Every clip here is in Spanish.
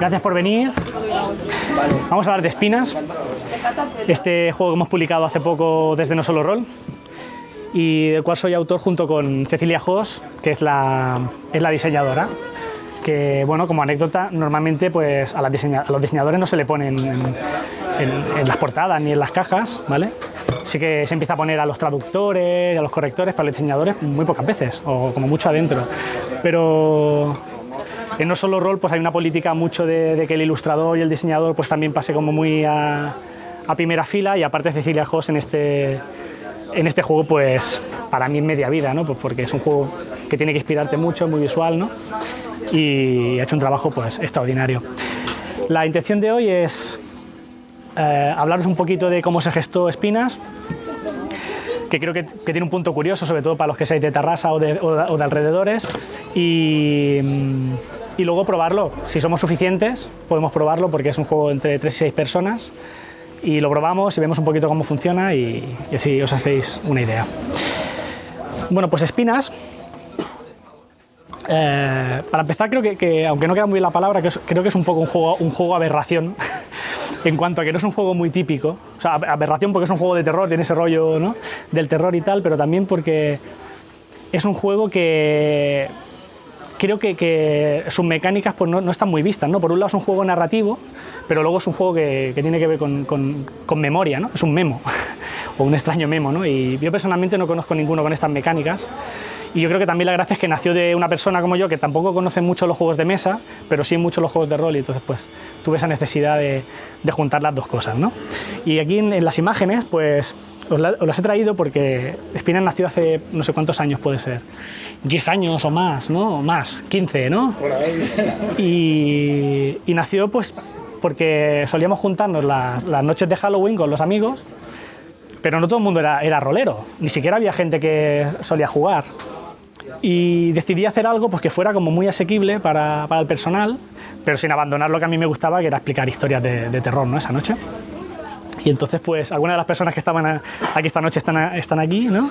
gracias por venir. Vamos a hablar de Espinas, este juego que hemos publicado hace poco desde No Solo Roll y del cual soy autor junto con Cecilia Jos, que es la, es la diseñadora. Que, bueno, como anécdota, normalmente pues, a, los diseñadores no se le ponen en, las portadas ni en las cajas, ¿vale? Sí que se empieza a poner a los traductores, a los correctores, para los diseñadores muy pocas veces, o como mucho adentro. Pero en no solo rol pues hay una política mucho de, que el ilustrador y el diseñador pues también pase como muy a, primera fila y aparte Cecilia Hoss en este en este juego, pues para mí es media vida, ¿no? Pues porque es un juego que tiene que inspirarte mucho, muy visual, ¿no? Y ha hecho un trabajo pues extraordinario. La intención de hoy es eh, hablaros un poquito de cómo se gestó Espinas, que creo que, tiene un punto curioso, sobre todo para los que seáis de Tarrasa o de, o de alrededores, y, y, luego probarlo. Si somos suficientes, podemos probarlo porque es un juego entre 3 y 6 personas y lo probamos y vemos un poquito cómo funciona y, así os hacéis una idea. Bueno, pues espinas. Eh, para empezar, creo que, aunque no queda muy bien la palabra, creo que es un poco un juego, un juego aberración en cuanto a que no es un juego muy típico. O sea, aberración porque es un juego de terror, tiene ese rollo ¿no? del terror y tal, pero también porque es un juego que creo que, sus mecánicas pues, no, están muy vistas. ¿no? Por un lado es un juego narrativo, pero luego es un juego que, tiene que ver con, con, memoria, ¿no? es un memo, o un extraño memo. ¿no? Y yo personalmente no conozco ninguno con estas mecánicas. Y yo creo que también la gracia es que nació de una persona como yo que tampoco conoce mucho los juegos de mesa, pero sí mucho los juegos de rol y entonces pues tuve esa necesidad de, de juntar las dos cosas. ¿no? Y aquí en, las imágenes pues os, las he traído porque Spinner nació hace no sé cuántos años puede ser, 10 años o más, ¿no? O más, 15, ¿no? Y, y nació pues porque solíamos juntarnos las, las, noches de Halloween con los amigos, pero no todo el mundo era, era rolero, ni siquiera había gente que solía jugar y decidí hacer algo pues, que fuera como muy asequible para, para, el personal, pero sin abandonar lo que a mí me gustaba, que era explicar historias de, de terror ¿no? esa noche. Y entonces, pues, algunas de las personas que estaban aquí esta noche están, están aquí, ¿no?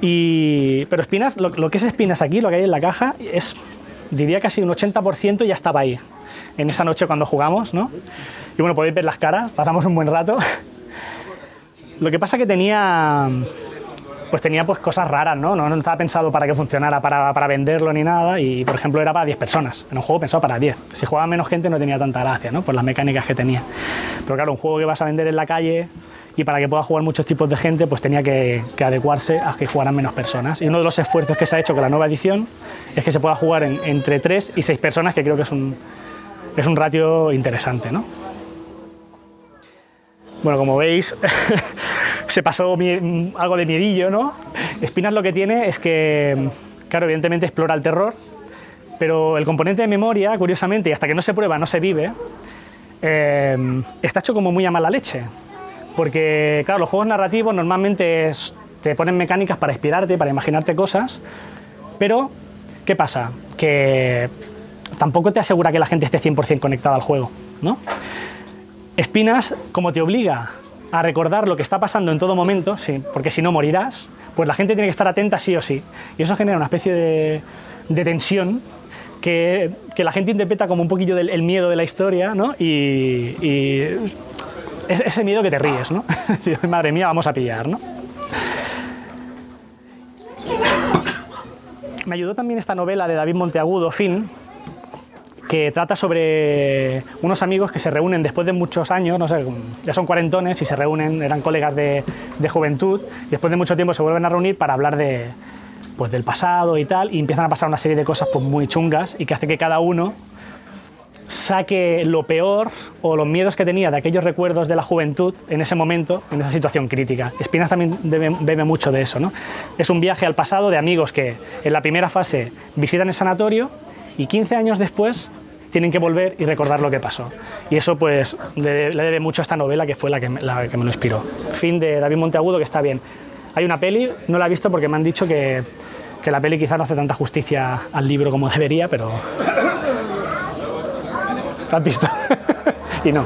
Y, pero Espinas, lo, lo, que es Espinas aquí, lo que hay en la caja, es, diría casi un 80% ya estaba ahí, en esa noche cuando jugamos, ¿no? Y bueno, podéis ver las caras, pasamos un buen rato. Lo que pasa que tenía pues tenía pues cosas raras, ¿no? No, estaba pensado para que funcionara, para, para, venderlo ni nada, y por ejemplo era para 10 personas, en un juego pensado para 10. Si jugaba menos gente no tenía tanta gracia, ¿no? Por las mecánicas que tenía. Pero claro, un juego que vas a vender en la calle y para que pueda jugar muchos tipos de gente, pues tenía que, adecuarse a que jugaran menos personas. Y uno de los esfuerzos que se ha hecho con la nueva edición es que se pueda jugar entre 3 y 6 personas, que creo que es un, es un ratio interesante, ¿no? Bueno, como veis, se pasó algo de miedillo, ¿no? Espinas lo que tiene es que, claro, evidentemente explora el terror, pero el componente de memoria, curiosamente, y hasta que no se prueba, no se vive, eh, está hecho como muy a mala leche. Porque, claro, los juegos narrativos normalmente te ponen mecánicas para inspirarte, para imaginarte cosas, pero, ¿qué pasa? Que tampoco te asegura que la gente esté 100% conectada al juego, ¿no? Espinas, como te obliga a recordar lo que está pasando en todo momento, sí, porque si no morirás, pues la gente tiene que estar atenta sí o sí. Y eso genera una especie de, tensión que, la gente interpreta como un poquillo del miedo de la historia, ¿no? Y, y es, ese miedo que te ríes, ¿no? Madre mía, vamos a pillar, ¿no? Me ayudó también esta novela de David Monteagudo, Fin, que trata sobre unos amigos que se reúnen después de muchos años, no sé, ya son cuarentones y se reúnen, eran colegas de, juventud, y después de mucho tiempo se vuelven a reunir para hablar de, pues, del pasado y tal, y empiezan a pasar una serie de cosas pues, muy chungas y que hace que cada uno saque lo peor o los miedos que tenía de aquellos recuerdos de la juventud en ese momento, en esa situación crítica. Espinas también bebe, mucho de eso. ¿no? Es un viaje al pasado de amigos que en la primera fase visitan el sanatorio y 15 años después tienen que volver y recordar lo que pasó. Y eso pues le, debe mucho a esta novela que fue la que, me, la que me lo inspiró. Fin de David Monteagudo que está bien. Hay una peli, no la he visto porque me han dicho que, que la peli quizá no hace tanta justicia al libro como debería, pero... ¿La has visto? y no.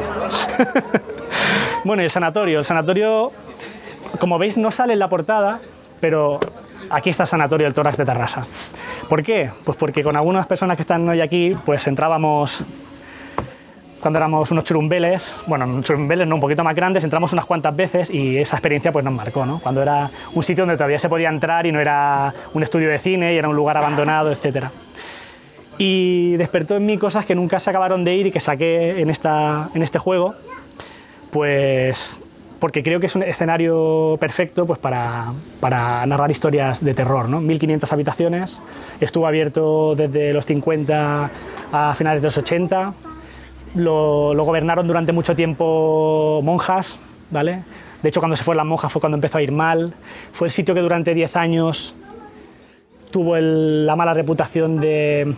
bueno, el sanatorio. El sanatorio, como veis, no sale en la portada, pero aquí está el sanatorio del tórax de Tarrasa. ¿Por qué? Pues porque con algunas personas que están hoy aquí, pues entrábamos cuando éramos unos churumbeles, bueno, churumbeles no, un poquito más grandes, entramos unas cuantas veces y esa experiencia pues nos marcó, ¿no? Cuando era un sitio donde todavía se podía entrar y no era un estudio de cine y era un lugar abandonado, etc. Y despertó en mí cosas que nunca se acabaron de ir y que saqué en, esta, en este juego, pues porque creo que es un escenario perfecto pues, para, para narrar historias de terror. ¿no? 1500 habitaciones, estuvo abierto desde los 50 a finales de los 80 lo, gobernaron durante mucho tiempo monjas, ¿vale? De hecho, cuando se fue las monjas fue cuando empezó a ir mal. Fue el sitio que durante 10 años tuvo la mala reputación de,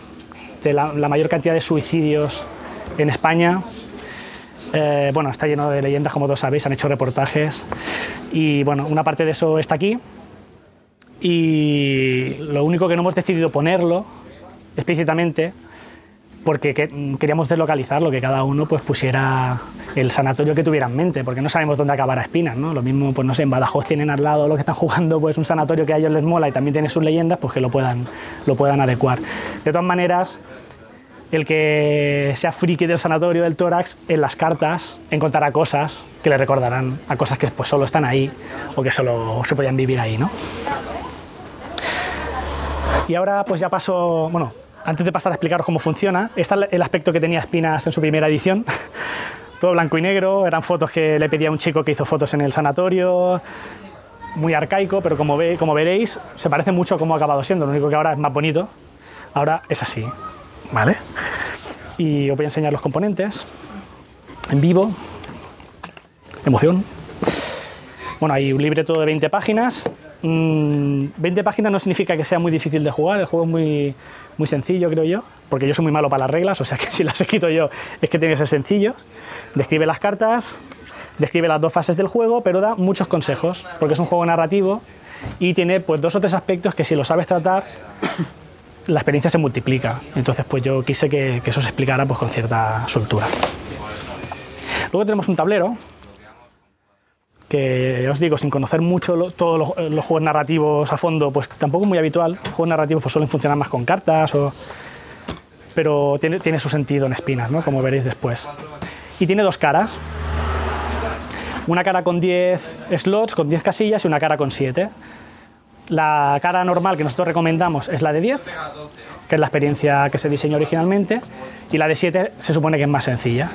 la, mayor cantidad de suicidios en España. Eh, bueno, está lleno de leyendas, como todos sabéis, han hecho reportajes. Y bueno, una parte de eso está aquí. Y lo único que no hemos decidido ponerlo explícitamente porque queríamos deslocalizarlo, que cada uno pues pusiera el sanatorio que tuviera en mente, porque no sabemos dónde acabará Espinas, ¿no? Lo mismo, pues no sé, en Badajoz tienen al lado lo que están jugando, pues un sanatorio que a ellos les mola y también tiene sus leyendas, pues que lo puedan, lo puedan adecuar. De todas maneras, el que sea friki del sanatorio del tórax, en las cartas encontrará cosas que le recordarán a cosas que pues solo están ahí o que solo se podían vivir ahí, ¿no? Y ahora pues ya paso, bueno, antes de pasar a explicaros cómo funciona, está el aspecto que tenía Espinas en su primera edición. Todo blanco y negro, eran fotos que le pedía a un chico que hizo fotos en el sanatorio, muy arcaico, pero como, ve, como veréis, se parece mucho a cómo ha acabado siendo, lo único que ahora es más bonito. Ahora es así, ¿vale? Y os voy a enseñar los componentes en vivo. Emoción. Bueno, hay un libreto de 20 páginas. 20 mm, páginas no significa que sea muy difícil de jugar, el juego es muy, muy sencillo, creo yo, porque yo soy muy malo para las reglas, o sea que si las he escrito yo es que tiene que ser sencillo. Describe las cartas, describe las dos fases del juego, pero da muchos consejos, porque es un juego narrativo y tiene pues dos o tres aspectos que si lo sabes tratar, la experiencia se multiplica. Entonces pues yo quise que, eso se explicara pues con cierta soltura. Luego tenemos un tablero que os digo, sin conocer mucho todos los, juegos narrativos a fondo, pues tampoco es muy habitual. Juegos narrativos pues suelen funcionar más con cartas, o, pero tiene, tiene su sentido en espinas, ¿no? como veréis después. Y tiene dos caras. Una cara con 10 slots, con 10 casillas, y una cara con 7. La cara normal que nosotros recomendamos es la de 10, que es la experiencia que se diseñó originalmente, y la de 7 se supone que es más sencilla.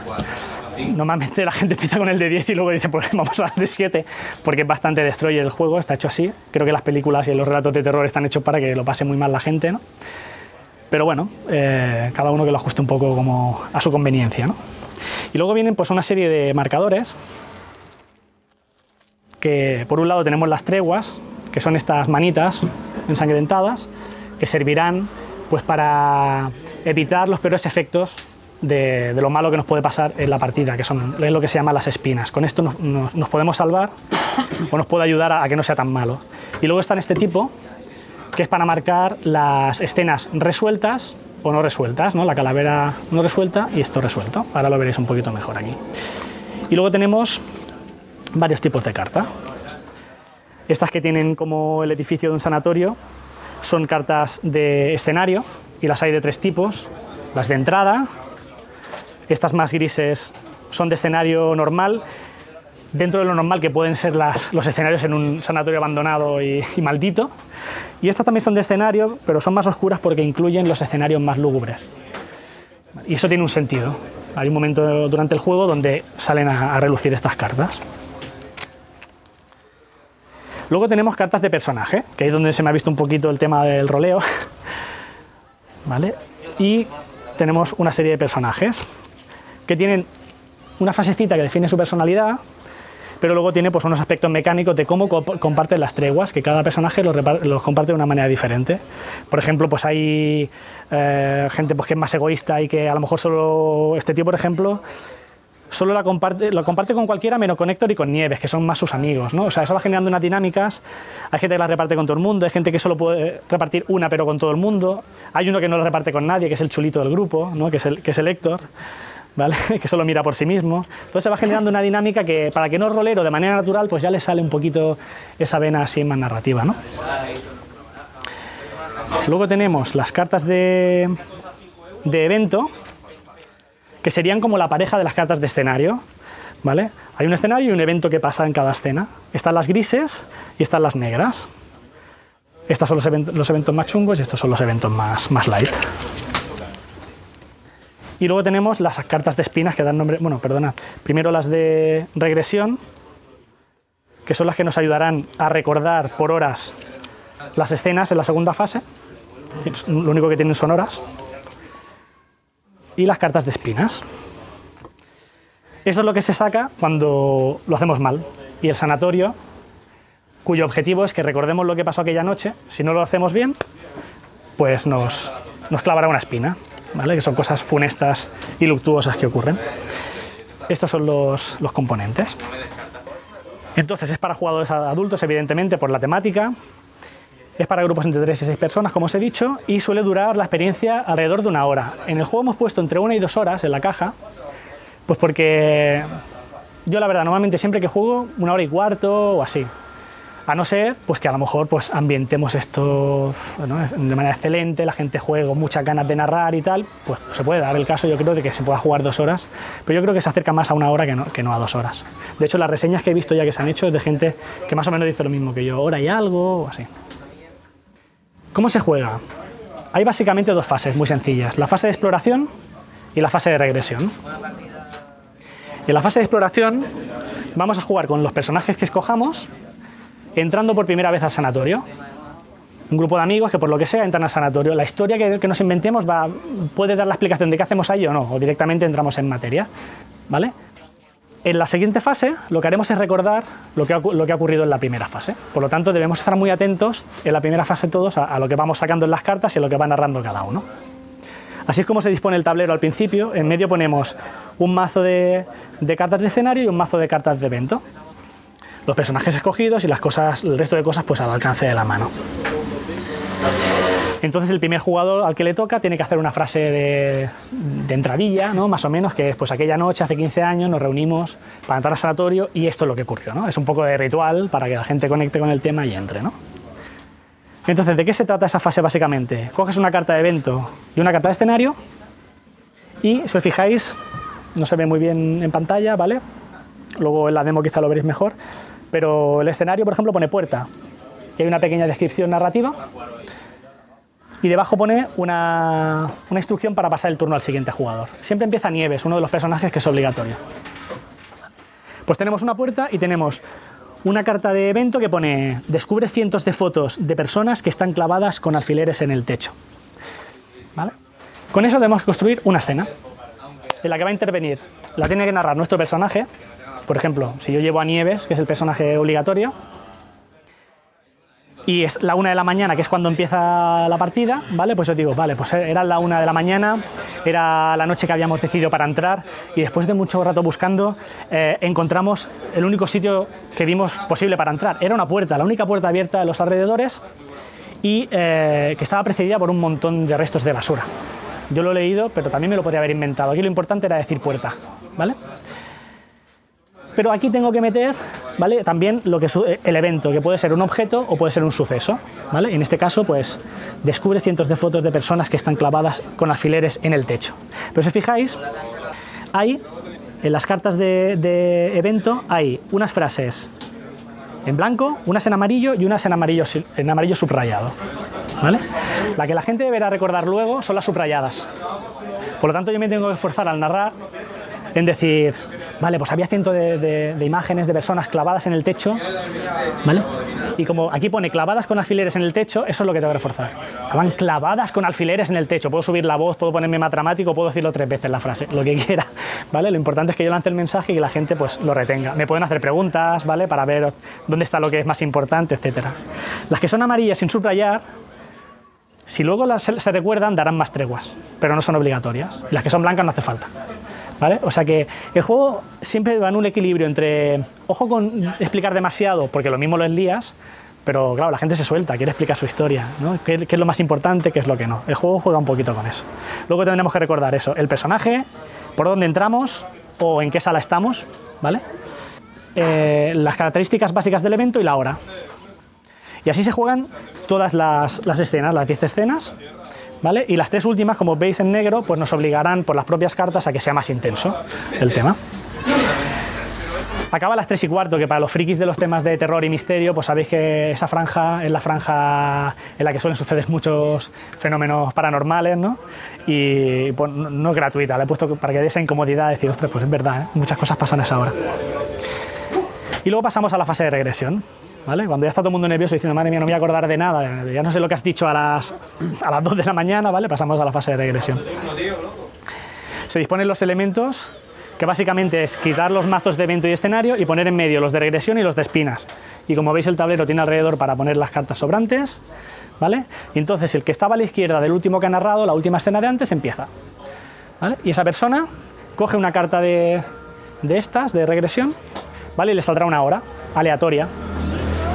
Normalmente la gente empieza con el de 10 y luego dice, pues vamos al de 7, porque es bastante destroyer el juego, está hecho así. Creo que las películas y los relatos de terror están hechos para que lo pase muy mal la gente, ¿no? Pero bueno, eh, cada uno que lo ajuste un poco como a su conveniencia, ¿no? Y luego vienen pues una serie de marcadores que por un lado tenemos las treguas, que son estas manitas ensangrentadas, que servirán pues para evitar los peores efectos de, lo malo que nos puede pasar en la partida, que son es lo que se llama las espinas. Con esto nos, podemos salvar o nos puede ayudar a, que no sea tan malo. Y luego está este tipo, que es para marcar las escenas resueltas o no resueltas, ¿no? la calavera no resuelta y esto resuelto. Ahora lo veréis un poquito mejor aquí. Y luego tenemos varios tipos de carta. Estas que tienen como el edificio de un sanatorio son cartas de escenario y las hay de tres tipos. Las de entrada, estas más grises son de escenario normal, dentro de lo normal que pueden ser los escenarios en un sanatorio abandonado y, maldito. Y estas también son de escenario, pero son más oscuras porque incluyen los escenarios más lúgubres. Y eso tiene un sentido. Hay un momento durante el juego donde salen a, relucir estas cartas. Luego tenemos cartas de personaje, que es donde se me ha visto un poquito el tema del roleo. ¿Vale? Y tenemos una serie de personajes que tienen una frasecita que define su personalidad, pero luego tiene pues, unos aspectos mecánicos de cómo comparten las treguas, que cada personaje los, comparte de una manera diferente. Por ejemplo, pues hay eh, gente pues, que es más egoísta y que a lo mejor solo, este tío, por ejemplo, solo la comparte, lo comparte con cualquiera menos con Héctor y con Nieves, que son más sus amigos. ¿no? O sea, eso va generando unas dinámicas. Hay gente que la reparte con todo el mundo, hay gente que solo puede repartir una pero con todo el mundo. Hay uno que no la reparte con nadie, que es el chulito del grupo, ¿no? que, es el, que es el Héctor. que solo mira por sí mismo. Entonces se va generando una dinámica que para que no es rolero de manera natural, pues ya le sale un poquito esa vena así más narrativa. ¿no? Luego tenemos las cartas de, de evento, que serían como la pareja de las cartas de escenario. ¿Vale? Hay un escenario y un evento que pasa en cada escena. Están las grises y están las negras. Estos son los, event- los eventos más chungos y estos son los eventos más, más light. Y luego tenemos las cartas de espinas que dan nombre. Bueno, perdona. Primero las de regresión, que son las que nos ayudarán a recordar por horas las escenas en la segunda fase. Lo único que tienen son horas. Y las cartas de espinas. Eso es lo que se saca cuando lo hacemos mal. Y el sanatorio, cuyo objetivo es que recordemos lo que pasó aquella noche, si no lo hacemos bien, pues nos, nos clavará una espina, ¿vale? que son cosas funestas y luctuosas que ocurren. Estos son los, los componentes. Entonces es para jugadores adultos, evidentemente, por la temática. Es para grupos entre 3 y 6 personas, como os he dicho, y suele durar la experiencia alrededor de una hora. En el juego hemos puesto entre una y dos horas en la caja, pues porque yo la verdad normalmente siempre que juego una hora y cuarto o así. A no ser pues que a lo mejor pues ambientemos esto de manera excelente, la gente juegue con muchas ganas de narrar y tal, pues se puede dar el caso yo creo de que se pueda jugar dos horas, pero yo creo que se acerca más a una hora que no, que no a dos horas. De hecho las reseñas que he visto ya que se han hecho es de gente que más o menos dice lo mismo que yo, hora y algo o así. ¿Cómo se juega? Hay básicamente dos fases muy sencillas, la fase de exploración y la fase de regresión. En la fase de exploración vamos a jugar con los personajes que escojamos, entrando por primera vez al sanatorio. Un grupo de amigos que por lo que sea entran al sanatorio. La historia que, nos inventemos va, puede dar la explicación de qué hacemos ahí o no, o directamente entramos en materia. ¿Vale? En la siguiente fase lo que haremos es recordar lo que, ha, ocurrido en la primera fase. Por lo tanto, debemos estar muy atentos en la primera fase todos a, a lo que vamos sacando en las cartas y a lo que va narrando cada uno. Así es como se dispone el tablero al principio. En medio ponemos un mazo de, de, cartas de escenario y un mazo de cartas de evento. Los personajes escogidos y las cosas, el resto de cosas pues al alcance de la mano. Entonces el primer jugador al que le toca tiene que hacer una frase de, de entradilla, ¿no? más o menos, que es pues aquella noche, hace 15 años, nos reunimos para entrar al sanatorio y esto es lo que ocurrió. ¿no? Es un poco de ritual para que la gente conecte con el tema y entre. ¿no? Entonces, ¿de qué se trata esa fase básicamente? Coges una carta de evento y una carta de escenario y, si os fijáis, no se ve muy bien en pantalla, ¿vale? Luego en la demo quizá lo veréis mejor, pero el escenario, por ejemplo, pone puerta y hay una pequeña descripción narrativa y debajo pone una, instrucción para pasar el turno al siguiente jugador. Siempre empieza Nieves, uno de los personajes que es obligatorio. Pues tenemos una puerta y tenemos una carta de evento que pone descubre cientos de fotos de personas que están clavadas con alfileres en el techo. ¿Vale? Con eso tenemos que construir una escena en la que va a intervenir. La tiene que narrar nuestro personaje. Por ejemplo, si yo llevo a Nieves, que es el personaje obligatorio, y es la una de la mañana, que es cuando empieza la partida, ¿vale? Pues yo digo, vale, pues era la una de la mañana, era la noche que habíamos decidido para entrar, y después de mucho rato buscando, eh, encontramos el único sitio que vimos posible para entrar. Era una puerta, la única puerta abierta de los alrededores, y eh, que estaba precedida por un montón de restos de basura. Yo lo he leído, pero también me lo podría haber inventado. Aquí lo importante era decir puerta, ¿vale? Pero aquí tengo que meter ¿vale? también lo que es el evento, que puede ser un objeto o puede ser un suceso. En este caso, pues descubre cientos de fotos de personas que están clavadas con alfileres en el techo. Pero si fijáis, hay en las cartas de, evento hay unas frases en blanco, unas en amarillo y unas en amarillo, en amarillo subrayado. ¿Vale? La que la gente deberá recordar luego son las subrayadas. Por lo tanto, yo me tengo que esforzar al narrar en decir, vale, pues había cientos de, imágenes de personas clavadas en el techo, ¿vale? Y como aquí pone clavadas con alfileres en el techo, eso es lo que tengo que reforzar. Estaban clavadas con alfileres en el techo. Puedo subir la voz, puedo ponerme más dramático, puedo decirlo tres veces la frase, lo que quiera, ¿vale? Lo importante es que yo lance el mensaje y que la gente pues lo retenga. Me pueden hacer preguntas, ¿vale? Para ver dónde está lo que es más importante, etcétera. Las que son amarillas sin subrayar, si luego las se recuerdan, darán más treguas, pero no son obligatorias. Las que son blancas no hace falta. ¿Vale? O sea que el juego siempre va en un equilibrio entre, ojo con explicar demasiado, porque lo mismo lo lías, pero claro, la gente se suelta, quiere explicar su historia, ¿no? ¿Qué, ¿Qué, es lo más importante, qué es lo que no? El juego juega un poquito con eso. Luego tendremos que recordar eso, el personaje, por dónde entramos o en qué sala estamos, ¿vale? Eh, las características básicas del evento y la hora. Y así se juegan todas las, las escenas, las 10 escenas, ¿vale? Y las tres últimas, como veis en negro, pues nos obligarán por las propias cartas a que sea más intenso el tema. Acaba a las 3 y cuarto, que para los frikis de los temas de terror y misterio, pues sabéis que esa franja es la franja en la que suelen suceder muchos fenómenos paranormales, ¿no? Y pues, no es gratuita, la he puesto para que dé esa incomodidad de decir, ostras, pues es verdad, ¿eh? muchas cosas pasan a esa hora. Y luego pasamos a la fase de regresión. ¿Vale? Cuando ya está todo el mundo nervioso diciendo, madre mía, no me voy a acordar de nada, ya no sé lo que has dicho a las, a las 2 de la mañana, ¿vale? Pasamos a la fase de regresión. Se disponen los elementos que básicamente es quitar los mazos de evento y escenario y poner en medio los de regresión y los de espinas. Y como veis el tablero tiene alrededor para poner las cartas sobrantes, ¿vale? Y entonces el que estaba a la izquierda del último que ha narrado, la última escena de antes, empieza. ¿vale? Y esa persona coge una carta de, de estas, de regresión, ¿vale? Y le saldrá una hora, aleatoria.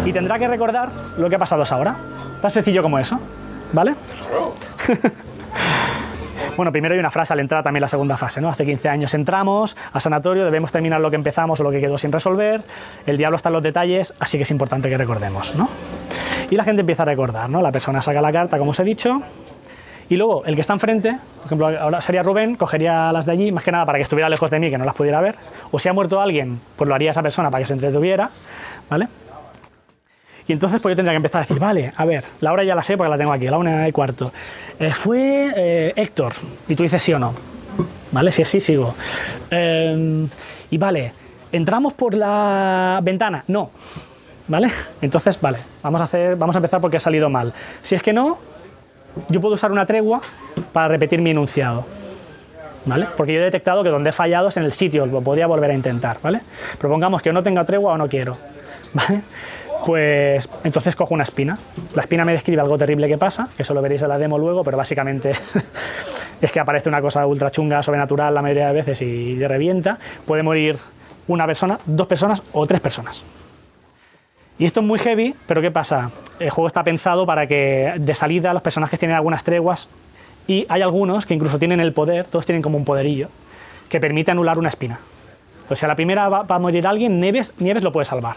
Y tendrá que recordar lo que ha pasado esa hora. Tan sencillo como eso, ¿vale? Bueno, primero hay una frase al entrar también la segunda fase, ¿no? Hace 15 años entramos al sanatorio, debemos terminar lo que empezamos o lo que quedó sin resolver, el diablo está en los detalles, así que es importante que recordemos, ¿no? Y la gente empieza a recordar, ¿no? La persona saca la carta, como os he dicho, y luego el que está enfrente, por ejemplo, ahora sería Rubén, cogería las de allí, más que nada para que estuviera lejos de mí, que no las pudiera ver, o si ha muerto alguien, pues lo haría esa persona para que se entretuviera, ¿vale? Y entonces pues yo tendría que empezar a decir, vale, a ver, la hora ya la sé porque la tengo aquí, la una y cuarto. Eh, fue eh, Héctor, y tú dices sí o no. ¿Vale? Si es sí, sigo. Eh, y vale, ¿entramos por la ventana? No. ¿Vale? Entonces, vale, vamos a, hacer, vamos a empezar porque ha salido mal. Si es que no, yo puedo usar una tregua para repetir mi enunciado. ¿Vale? Porque yo he detectado que donde he fallado es en el sitio, lo podría volver a intentar, ¿vale? Propongamos que no tenga tregua o no quiero, ¿vale? Pues entonces cojo una espina. La espina me describe algo terrible que pasa, que eso lo veréis en la demo luego, pero básicamente es que aparece una cosa ultra chunga, sobrenatural la mayoría de veces y revienta. Puede morir una persona, dos personas o tres personas. Y esto es muy heavy, pero ¿qué pasa? El juego está pensado para que de salida los personajes tienen algunas treguas y hay algunos que incluso tienen el poder, todos tienen como un poderillo, que permite anular una espina. Entonces, si a la primera va, a morir alguien, Nieves lo puede salvar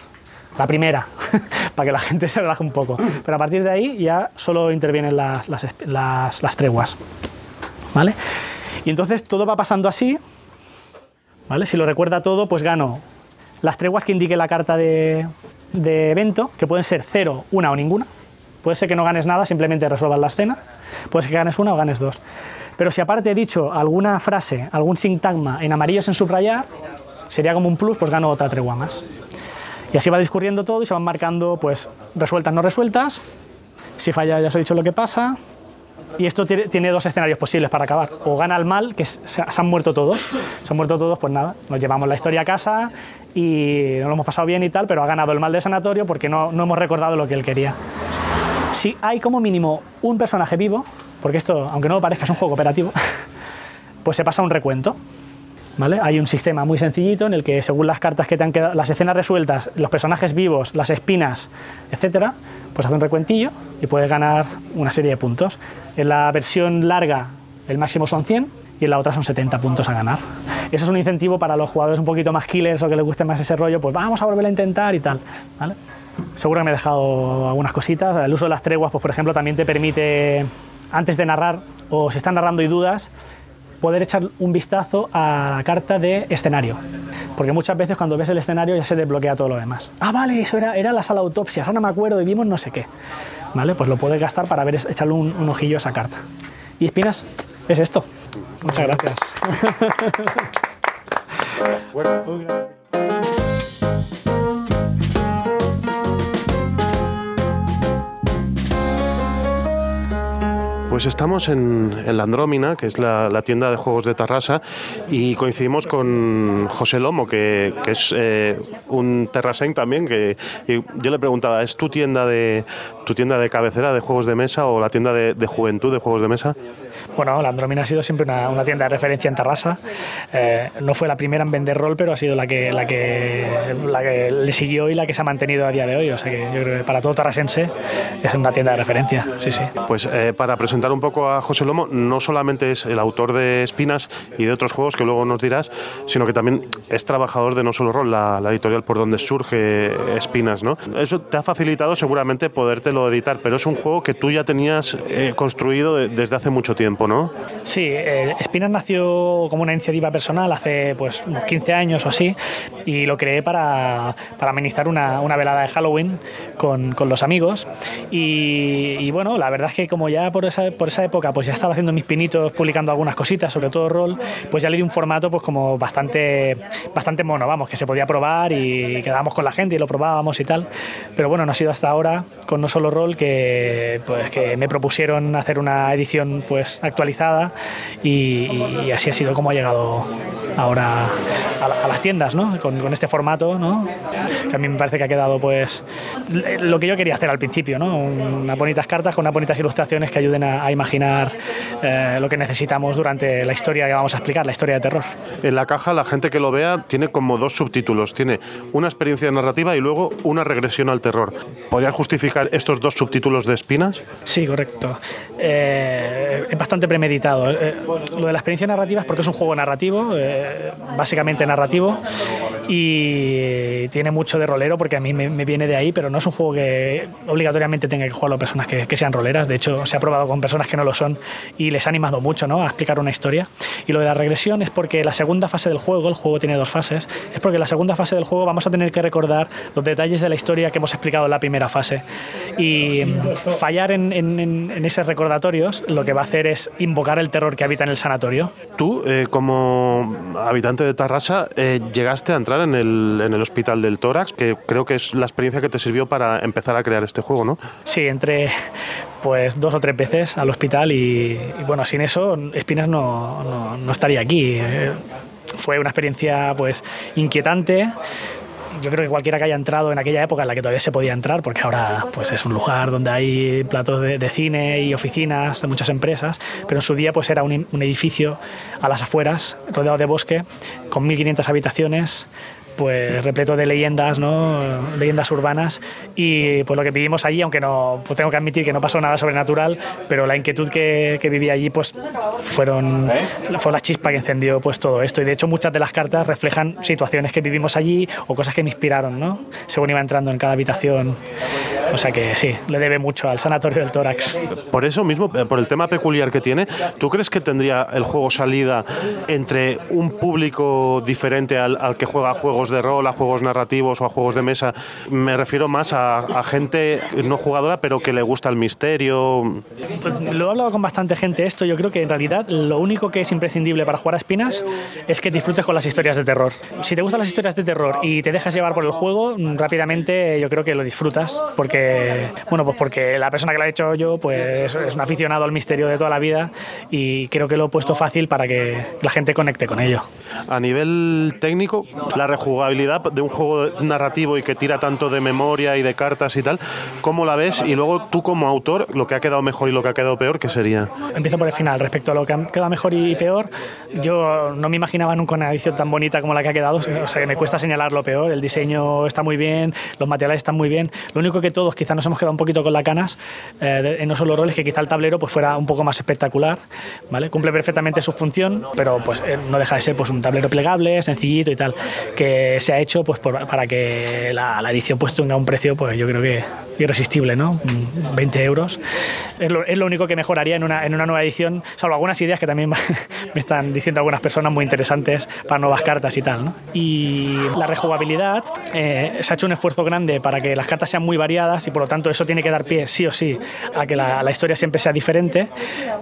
la primera, para que la gente se relaje un poco. Pero a partir de ahí ya solo intervienen las, las, treguas. ¿Vale? Y entonces todo va pasando así. ¿Vale? Si lo recuerda todo, pues gano las treguas que indique la carta de, de evento, que pueden ser cero, una o ninguna. Puede ser que no ganes nada, simplemente resuelvas la escena. Puede ser que ganes una o ganes dos. Pero si aparte he dicho alguna frase, algún sintagma en amarillo en subrayar, sería como un plus, pues gano otra tregua más. Y así va discurriendo todo y se van marcando pues resueltas, no resueltas. Si falla ya os he dicho lo que pasa. Y esto tiene dos escenarios posibles para acabar. O gana el mal, que se han muerto todos. Se han muerto todos, pues nada, nos llevamos la historia a casa y nos lo hemos pasado bien y tal, pero ha ganado el mal del sanatorio porque no, no hemos recordado lo que él quería. Si hay como mínimo un personaje vivo, porque esto, aunque no lo parezca, es un juego operativo, pues se pasa un recuento. Hay un sistema muy sencillito en el que según las cartas que te han quedado, las escenas resueltas, los personajes vivos, las espinas, etcétera, pues hace un recuentillo y puedes ganar una serie de puntos. En la versión larga el máximo son 100 y en la otra son 70 puntos a ganar. Eso es un incentivo para los jugadores un poquito más killers o que les guste más ese rollo, pues vamos a volver a intentar y tal. Seguro que me he dejado algunas cositas. El uso de las treguas, pues por ejemplo, también te permite, antes de narrar o si están narrando y dudas, poder echar un vistazo a la carta de escenario. Porque muchas veces cuando ves el escenario ya se desbloquea todo lo demás. Ah, vale, eso era, era la sala de autopsias, ahora me acuerdo y vimos no sé qué. ¿Vale? Pues lo puedes gastar para ver, echarle un, un ojillo a esa carta. Y Espinas, es esto. Muchas gracias. Pues estamos en, la Andrómina, que es la, tienda de juegos de Tarrasa, y coincidimos con José Lomo, que, es eh, un terraseñ también, que yo le preguntaba, ¿es tu tienda de tu tienda de cabecera de juegos de mesa o la tienda de, juventud de juegos de mesa? Bueno, la Andrómina ha sido siempre una, tienda de referencia en Tarrasa. Eh, no fue la primera en vender rol, pero ha sido la que, la, que, le siguió y la que se ha mantenido a día de hoy. O sea que yo creo que para todo tarrasense es una tienda de referencia. Sí, sí. Pues eh, para presentar un poco a José Lomo, no solamente es el autor de Espinas y de otros juegos que luego nos dirás, sino que también es trabajador de No Solo Rol, la, editorial por donde surge Espinas, ¿no? Eso te ha facilitado seguramente podértelo editar, pero es un juego que tú ya tenías eh, construido de- desde hace mucho tiempo, ¿no? Sí, eh, nació como una iniciativa personal hace pues unos 15 años o así y lo creé para, para amenizar una, una velada de Halloween con, con los amigos y, y bueno, la verdad es que como ya por esa, por esa época pues ya estaba haciendo mis pinitos, publicando algunas cositas, sobre todo rol, pues ya le di un formato pues como bastante, bastante mono, vamos, que se podía probar y quedábamos con la gente y lo probábamos y tal, pero bueno, no ha sido hasta ahora con no solo rol que, pues, que me propusieron hacer una edición pues actualizada y, así ha sido como ha llegado ahora a, a las tiendas, ¿no? Con, con este formato, ¿no? Que a mí me parece que ha quedado pues lo que yo quería hacer al principio, ¿no? Unas bonitas cartas con unas bonitas ilustraciones que ayuden a, a imaginar eh, lo que necesitamos durante la historia que vamos a explicar, la historia de terror. En la caja la gente que lo vea tiene como dos subtítulos. Tiene una experiencia narrativa y luego una regresión al terror. ¿Podrías justificar estos dos subtítulos de Espinas? Sí, correcto. Eh, es bastante premeditado. Eh, lo de la experiencia narrativa es porque es un juego narrativo, eh, básicamente narrativo, y tiene mucho de rolero porque a mí me, me viene de ahí, pero no es un juego que obligatoriamente tenga que jugarlo personas que, que sean roleras. De hecho, se ha probado con personas que no lo son y les ha animado mucho ¿no? a explicar una historia. Y lo de la regresión es porque la segunda fase del juego, el juego tiene dos fases, es porque en la segunda fase del juego vamos a tener que recordar los detalles de la historia que hemos explicado en la primera fase. Y mm, fallar en, en- en- en esos recordatorios lo que va a hacer es invocar el terror que habita en el sanatorio. Tú, eh, como habitante de Tarrasa, eh, llegaste a entrar en el, en el hospital del tórax, que creo que es la experiencia que te sirvió para empezar a crear este juego, ¿no? Sí, entré pues dos o tres veces al hospital y, y, bueno, sin eso Espinas no, no- no estaría aquí. Eh, Fue una experiencia pues inquietante. Yo creo que cualquiera que haya entrado en aquella época en la que todavía se podía entrar, porque ahora pues es un lugar donde hay platos de, cine y oficinas de muchas empresas, pero en su día pues era un edificio a las afueras, rodeado de bosque, con 1.500 habitaciones, pues repleto de leyendas, ¿no? leyendas urbanas y pues lo que vivimos allí, aunque no pues tengo que admitir que no pasó nada sobrenatural, pero la inquietud que, que viví allí pues fueron fue la chispa que encendió pues todo esto y de hecho muchas de las cartas reflejan situaciones que vivimos allí o cosas que me inspiraron, ¿no? Según iba entrando en cada habitación. O sea que sí, le debe mucho al sanatorio del tórax. Por eso mismo, eh, por el tema peculiar que tiene, ¿tú crees que tendría el juego salida entre un público diferente al, al que juega a juegos de rol, a juegos narrativos o a juegos de mesa? Me refiero más a, a gente no jugadora, pero que le gusta el misterio. Pues lo he hablado con bastante gente esto. Yo creo que en realidad lo único que es imprescindible para jugar a espinas es que disfrutes con las historias de terror. Si te gustan las historias de terror y te dejas llevar por el juego, mm, rápidamente yo creo que lo disfrutas. Porque, bueno, pues porque la persona que lo ha hecho yo, pues es un aficionado al misterio de toda la vida y creo que lo he puesto fácil para que la gente conecte con ello. A nivel técnico, la rejugabilidad de un juego narrativo y que tira tanto de memoria y de cartas y tal, ¿cómo la ves? Y luego tú como autor, lo que ha quedado mejor y lo que ha quedado peor, ¿qué sería? Empiezo por el final. Respecto a lo que ha quedado mejor y peor, yo no me imaginaba nunca una edición tan bonita como la que ha quedado. O sea, me cuesta señalar lo peor. El diseño está muy bien, los materiales están muy bien. Lo único que todos quizás nos hemos quedado un poquito con las canas eh, en no solo roles, que quizá el tablero pues fuera un poco más espectacular. ¿vale? Cumple perfectamente su función, pero pues eh, no deja de ser pues un tablero plegable, sencillito y tal, que se ha hecho pues por- para que la, la edición pues tenga un precio, pues yo creo que irresistible, ¿no? Mm, 20 euros. Es lo, es lo único que mejoraría en una, en una nueva edición, salvo algunas ideas que también me están diciendo algunas personas muy interesantes para nuevas cartas y tal, ¿no? Y la rejugabilidad, eh, se ha hecho un esfuerzo grande para que las cartas sean muy variadas y por lo tanto eso tiene que dar pie sí o sí a que la, la historia siempre sea diferente,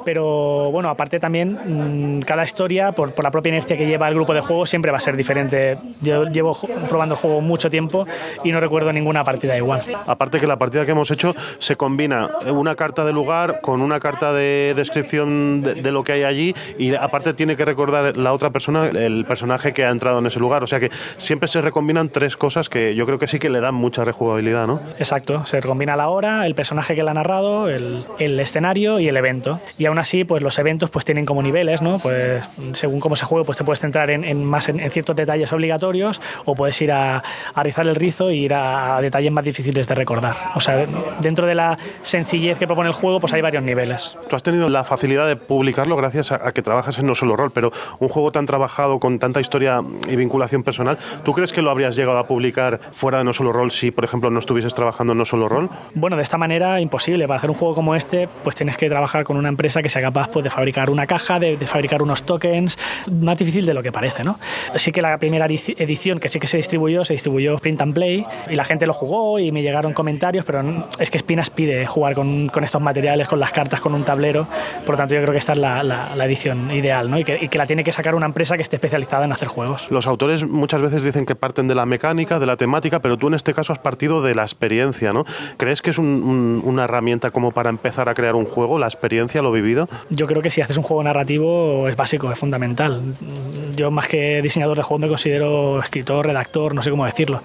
pero bueno, aparte también mm, cada historia, por, por la propia inercia que lleva el grupo de juego, siempre va a ser diferente. Yo llevo probando el juego mucho tiempo y no recuerdo ninguna partida igual. Aparte que la partida que hemos hecho se combina una carta de lugar con una carta de descripción de, lo que hay allí y aparte tiene que recordar la otra persona el personaje que ha entrado en ese lugar. O sea que siempre se recombinan tres cosas que yo creo que sí que le dan mucha rejugabilidad, ¿no? Exacto, se recombina la hora, el personaje que le ha narrado, el, el escenario y el evento. Y aún así, pues los eventos pues tienen como niveles, ¿no? Pues según cómo se juegue, pues te puedes centrar en, más en, ciertos detalles obligatorios o puedes ir a, a rizar el rizo e ir a, detalles más difíciles de recordar. O sea, dentro de la sencillez que propone el juego, pues hay varios niveles. Tú has tenido la facilidad de publicarlo gracias a, que trabajas en No Solo Rol, pero un juego tan trabajado con tanta historia y vinculación personal, ¿tú crees que lo habrías llegado a publicar fuera de No Solo Rol si, por ejemplo, no estuvieses trabajando en No Solo Rol? Bueno, de esta manera imposible. Para hacer un juego como este, pues tienes que trabajar con una empresa que sea capaz pues, de fabricar una caja, de, de fabricar unos tokens, más difícil de lo que parece, ¿no? Sí que la primera edición que sí que se distribuyó, se distribuyó Print and Play y la gente lo jugó y me llegaron comentarios, pero es que Spinas pide jugar con, con estos materiales, con las cartas, con un tablero, por lo tanto yo creo que esta es la, la, edición ideal, ¿no? Y que, y que la tiene que sacar una empresa que esté especializada en hacer juegos. Los autores muchas veces dicen que parten de la mecánica, de la temática, pero tú en este caso has partido de la experiencia, ¿no? ¿Crees que es una herramienta como para empezar a crear un juego, la experiencia, lo vivido? Yo creo que si haces un juego narrativo es básico, es fundamental. Yo más que diseñador de juego me considero escritor, redactor, no sé cómo decirlo.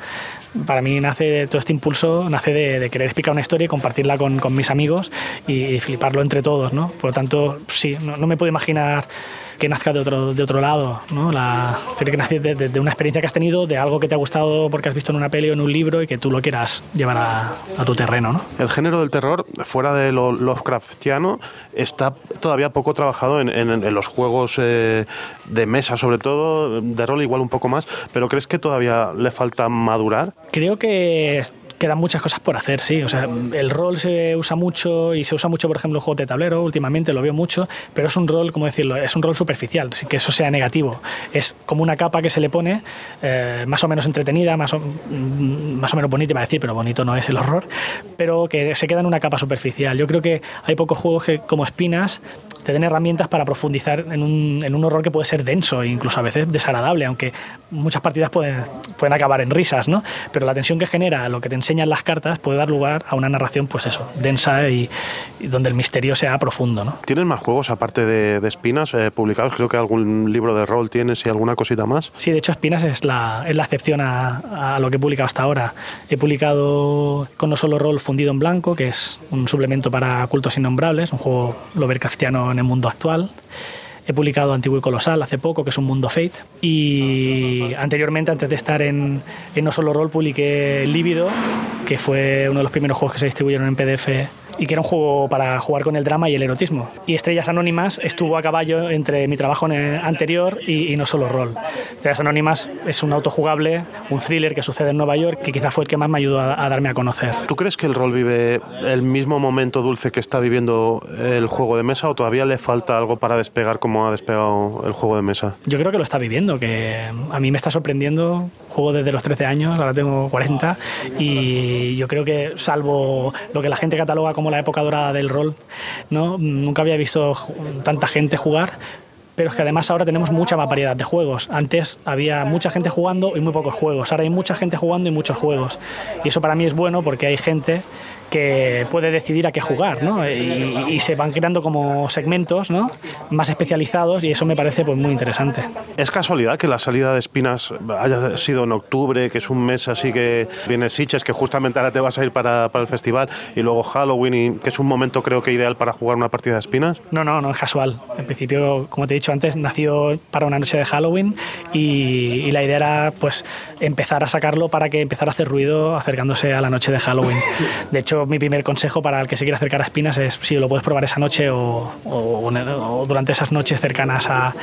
Para mí nace todo este impulso, nace de, querer explicar una historia y compartirla con, mis amigos y, fliparlo entre todos, ¿no? Por lo tanto, sí, no me puedo imaginar que nazca de otro, de otro lado. ¿no? La, tiene que nacer de, una experiencia que has tenido, de algo que te ha gustado porque has visto en una peli o en un libro y que tú lo quieras llevar a, tu terreno. ¿no? El género del terror, fuera de lo Lovecraftiano, está todavía poco trabajado en, en, los juegos eh, de mesa, sobre todo, de rol igual un poco más, pero ¿crees que todavía le falta madurar? Creo que quedan muchas cosas por hacer, sí. O sea, el rol se usa mucho y se usa mucho, por ejemplo, en juegos de tablero, últimamente lo veo mucho, pero es un rol, como decirlo, es un rol superficial, sin que eso sea negativo. Es como una capa que se le pone, eh, más o menos entretenida, más o, mm, más o menos bonita, iba a decir, pero bonito no es el horror, pero que se queda en una capa superficial. Yo creo que hay pocos juegos que, como Espinas, te den herramientas para profundizar en un, en un horror que puede ser denso e incluso a veces desagradable, aunque muchas partidas pueden, pueden acabar en risas, ¿no? Pero la tensión que genera lo que te enseña enseñan las cartas puede dar lugar a una narración, pues eso, densa y, donde el misterio sea profundo. ¿no? ¿Tienes más juegos aparte de, Espinas eh, publicados? Creo que algún libro de rol tienes y alguna cosita más. Sí, de hecho Espinas es la, es la excepción a, a, lo que he publicado hasta ahora. He publicado con no solo rol fundido en blanco, que es un suplemento para cultos innombrables, un juego Lovecraftiano en el mundo actual. He publicado Antiguo y Colosal hace poco, que es un mundo Fate. Y anteriormente, antes de estar en, en No Solo Roll, publiqué Lívido, que fue uno de los primeros juegos que se distribuyeron en PDF y que era un juego para jugar con el drama y el erotismo. Y Estrellas Anónimas estuvo a caballo entre mi trabajo anterior y, no solo rol. Estrellas Anónimas es un autojugable, un thriller que sucede en Nueva York, que quizá fue el que más me ayudó a, darme a conocer. ¿Tú crees que el rol vive el mismo momento dulce que está viviendo el juego de mesa o todavía le falta algo para despegar como ha despegado el juego de mesa? Yo creo que lo está viviendo, que a mí me está sorprendiendo. Juego desde los 13 años, ahora tengo 40, y yo creo que salvo lo que la gente cataloga como como la época dorada del rol. ¿no? Nunca había visto tanta gente jugar, pero es que además ahora tenemos mucha más variedad de juegos. Antes había mucha gente jugando y muy pocos juegos. Ahora hay mucha gente jugando y muchos juegos. Y eso para mí es bueno porque hay gente que puede decidir a qué jugar, ¿no? Y, se van creando como segmentos, ¿no? Más especializados y eso me parece pues muy interesante. ¿Es casualidad que la salida de Espinas haya sido en octubre, que es un mes así que viene Siches, que justamente ahora te vas a ir para, para, el festival, y luego Halloween, y que es un momento creo que ideal para jugar una partida de Espinas? No, no, no es casual. En principio, como te he dicho antes, nació para una noche de Halloween y, y la idea era pues empezar a sacarlo para que empezara a hacer ruido acercándose a la noche de Halloween. De hecho, mi primer consejo para el que se quiera acercar a Espinas es si lo puedes probar esa noche o, durante esas noches cercanas a,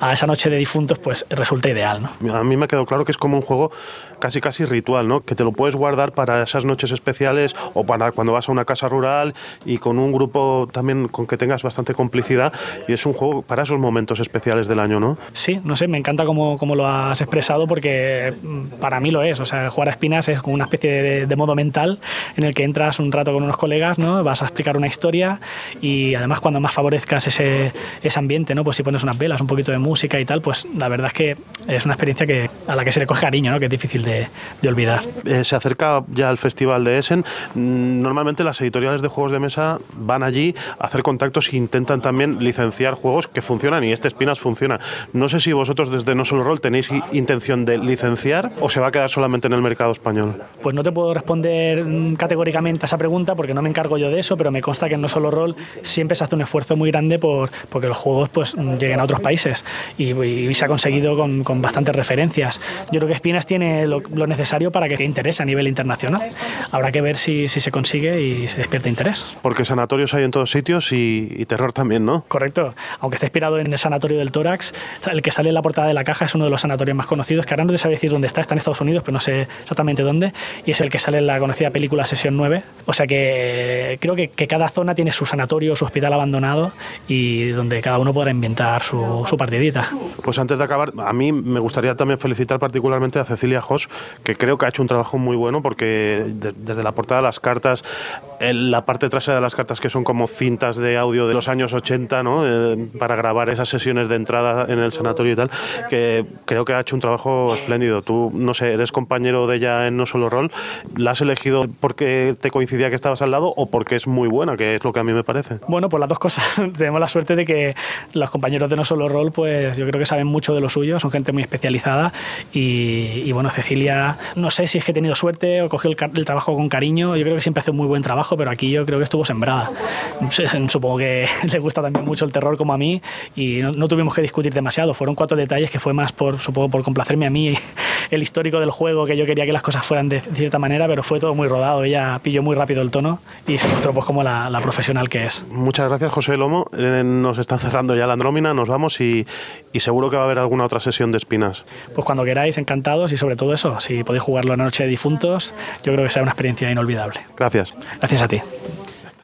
a, esa noche de difuntos, pues resulta ideal. ¿no? A mí me ha quedado claro que es como un juego casi casi ritual, ¿no? que te lo puedes guardar para esas noches especiales o para cuando vas a una casa rural y con un grupo también con que tengas bastante complicidad y es un juego para esos momentos especiales del año, ¿no? Sí, no sé, me encanta cómo, cómo lo has expresado porque mm, para mí lo es, o sea, jugar a Espinas es como una especie de, de modo mental en el que entras un rato con unos colegas, ¿no? Vas a explicar una historia y además cuando más favorezcas ese, ese ambiente, ¿no? Pues si pones unas velas, un poquito de música y tal, pues la verdad es que es una experiencia que, a la que se le coge cariño, ¿no? Que es difícil de, de olvidar. Eh, se acerca ya al Festival de Essen. Mm, Normalmente las editoriales de juegos de mesa van allí a hacer contactos e intentan también licenciar juegos que funcionan y este Espinas funciona. No sé si vosotros desde No Solo Roll tenéis intención de licenciar o se va a quedar solamente en el mercado español. Pues no te puedo responder mm, categóricamente esa pregunta porque no me encargo yo de eso, pero me consta que en No Solo Roll siempre se hace un esfuerzo muy grande por porque los juegos pues lleguen a otros países y, y se ha conseguido con, con bastantes referencias. Yo creo que Espinas tiene lo, lo necesario para que interese a nivel internacional. Habrá que ver si, si se consigue y se despierta interés. Porque sanatorios hay en todos sitios y, y terror también, ¿no? Correcto, aunque está inspirado en el sanatorio del tórax, el que sale en la portada de la caja es uno de los sanatorios más conocidos, que ahora no te sabe decir dónde está, está en Estados Unidos, pero no sé exactamente dónde, y es el que sale en la conocida película Sesión 9. O sea que creo que, cada zona tiene su sanatorio, su hospital abandonado, y donde cada uno podrá inventar su, su partidita. Pues antes de acabar, a mí me gustaría también felicitar particularmente a Cecilia Hoss, que creo que ha hecho un trabajo muy bueno porque de- desde la portada de las cartas, la parte trasera de las cartas que son como cintas de audio de los años 80, ¿no? Eh, para grabar esas sesiones de entrada en el sanatorio y tal, que creo que ha hecho un trabajo espléndido. Tú, no sé, eres compañero de ella en No Solo Rol, ¿la has elegido porque te coincidía que estabas al lado o porque es muy buena, que es lo que a mí me parece? Bueno, pues las dos cosas. Tenemos la suerte de que los compañeros de No Solo Rol, pues yo creo que saben mucho de lo suyo, son gente muy especializada y, bueno, Cecilia, no sé si es que he tenido suerte o cogió el, el trabajo con cariño, yo creo que siempre hace un muy buen trabajo, pero aquí yo creo que estuvo sembrada. Supongo que le gusta también mucho el terror como a mí y no, no tuvimos que discutir demasiado, fueron cuatro detalles que fue más por, supongo, por complacerme a mí el histórico del juego, que yo quería que las cosas fueran de cierta manera, pero fue todo muy rodado, ella pilló muy rápido el tono y se mostró pues como la, la profesional que es. Muchas gracias, José Lomo. Eh, nos están cerrando ya la Andrómina, nos vamos y, y seguro que va a haber alguna otra sesión de espinas. Pues cuando queráis, encantados y sobre todo eso, si podéis jugarlo en la noche de difuntos, yo creo que será una experiencia inolvidable. Gracias. Gracias a ti.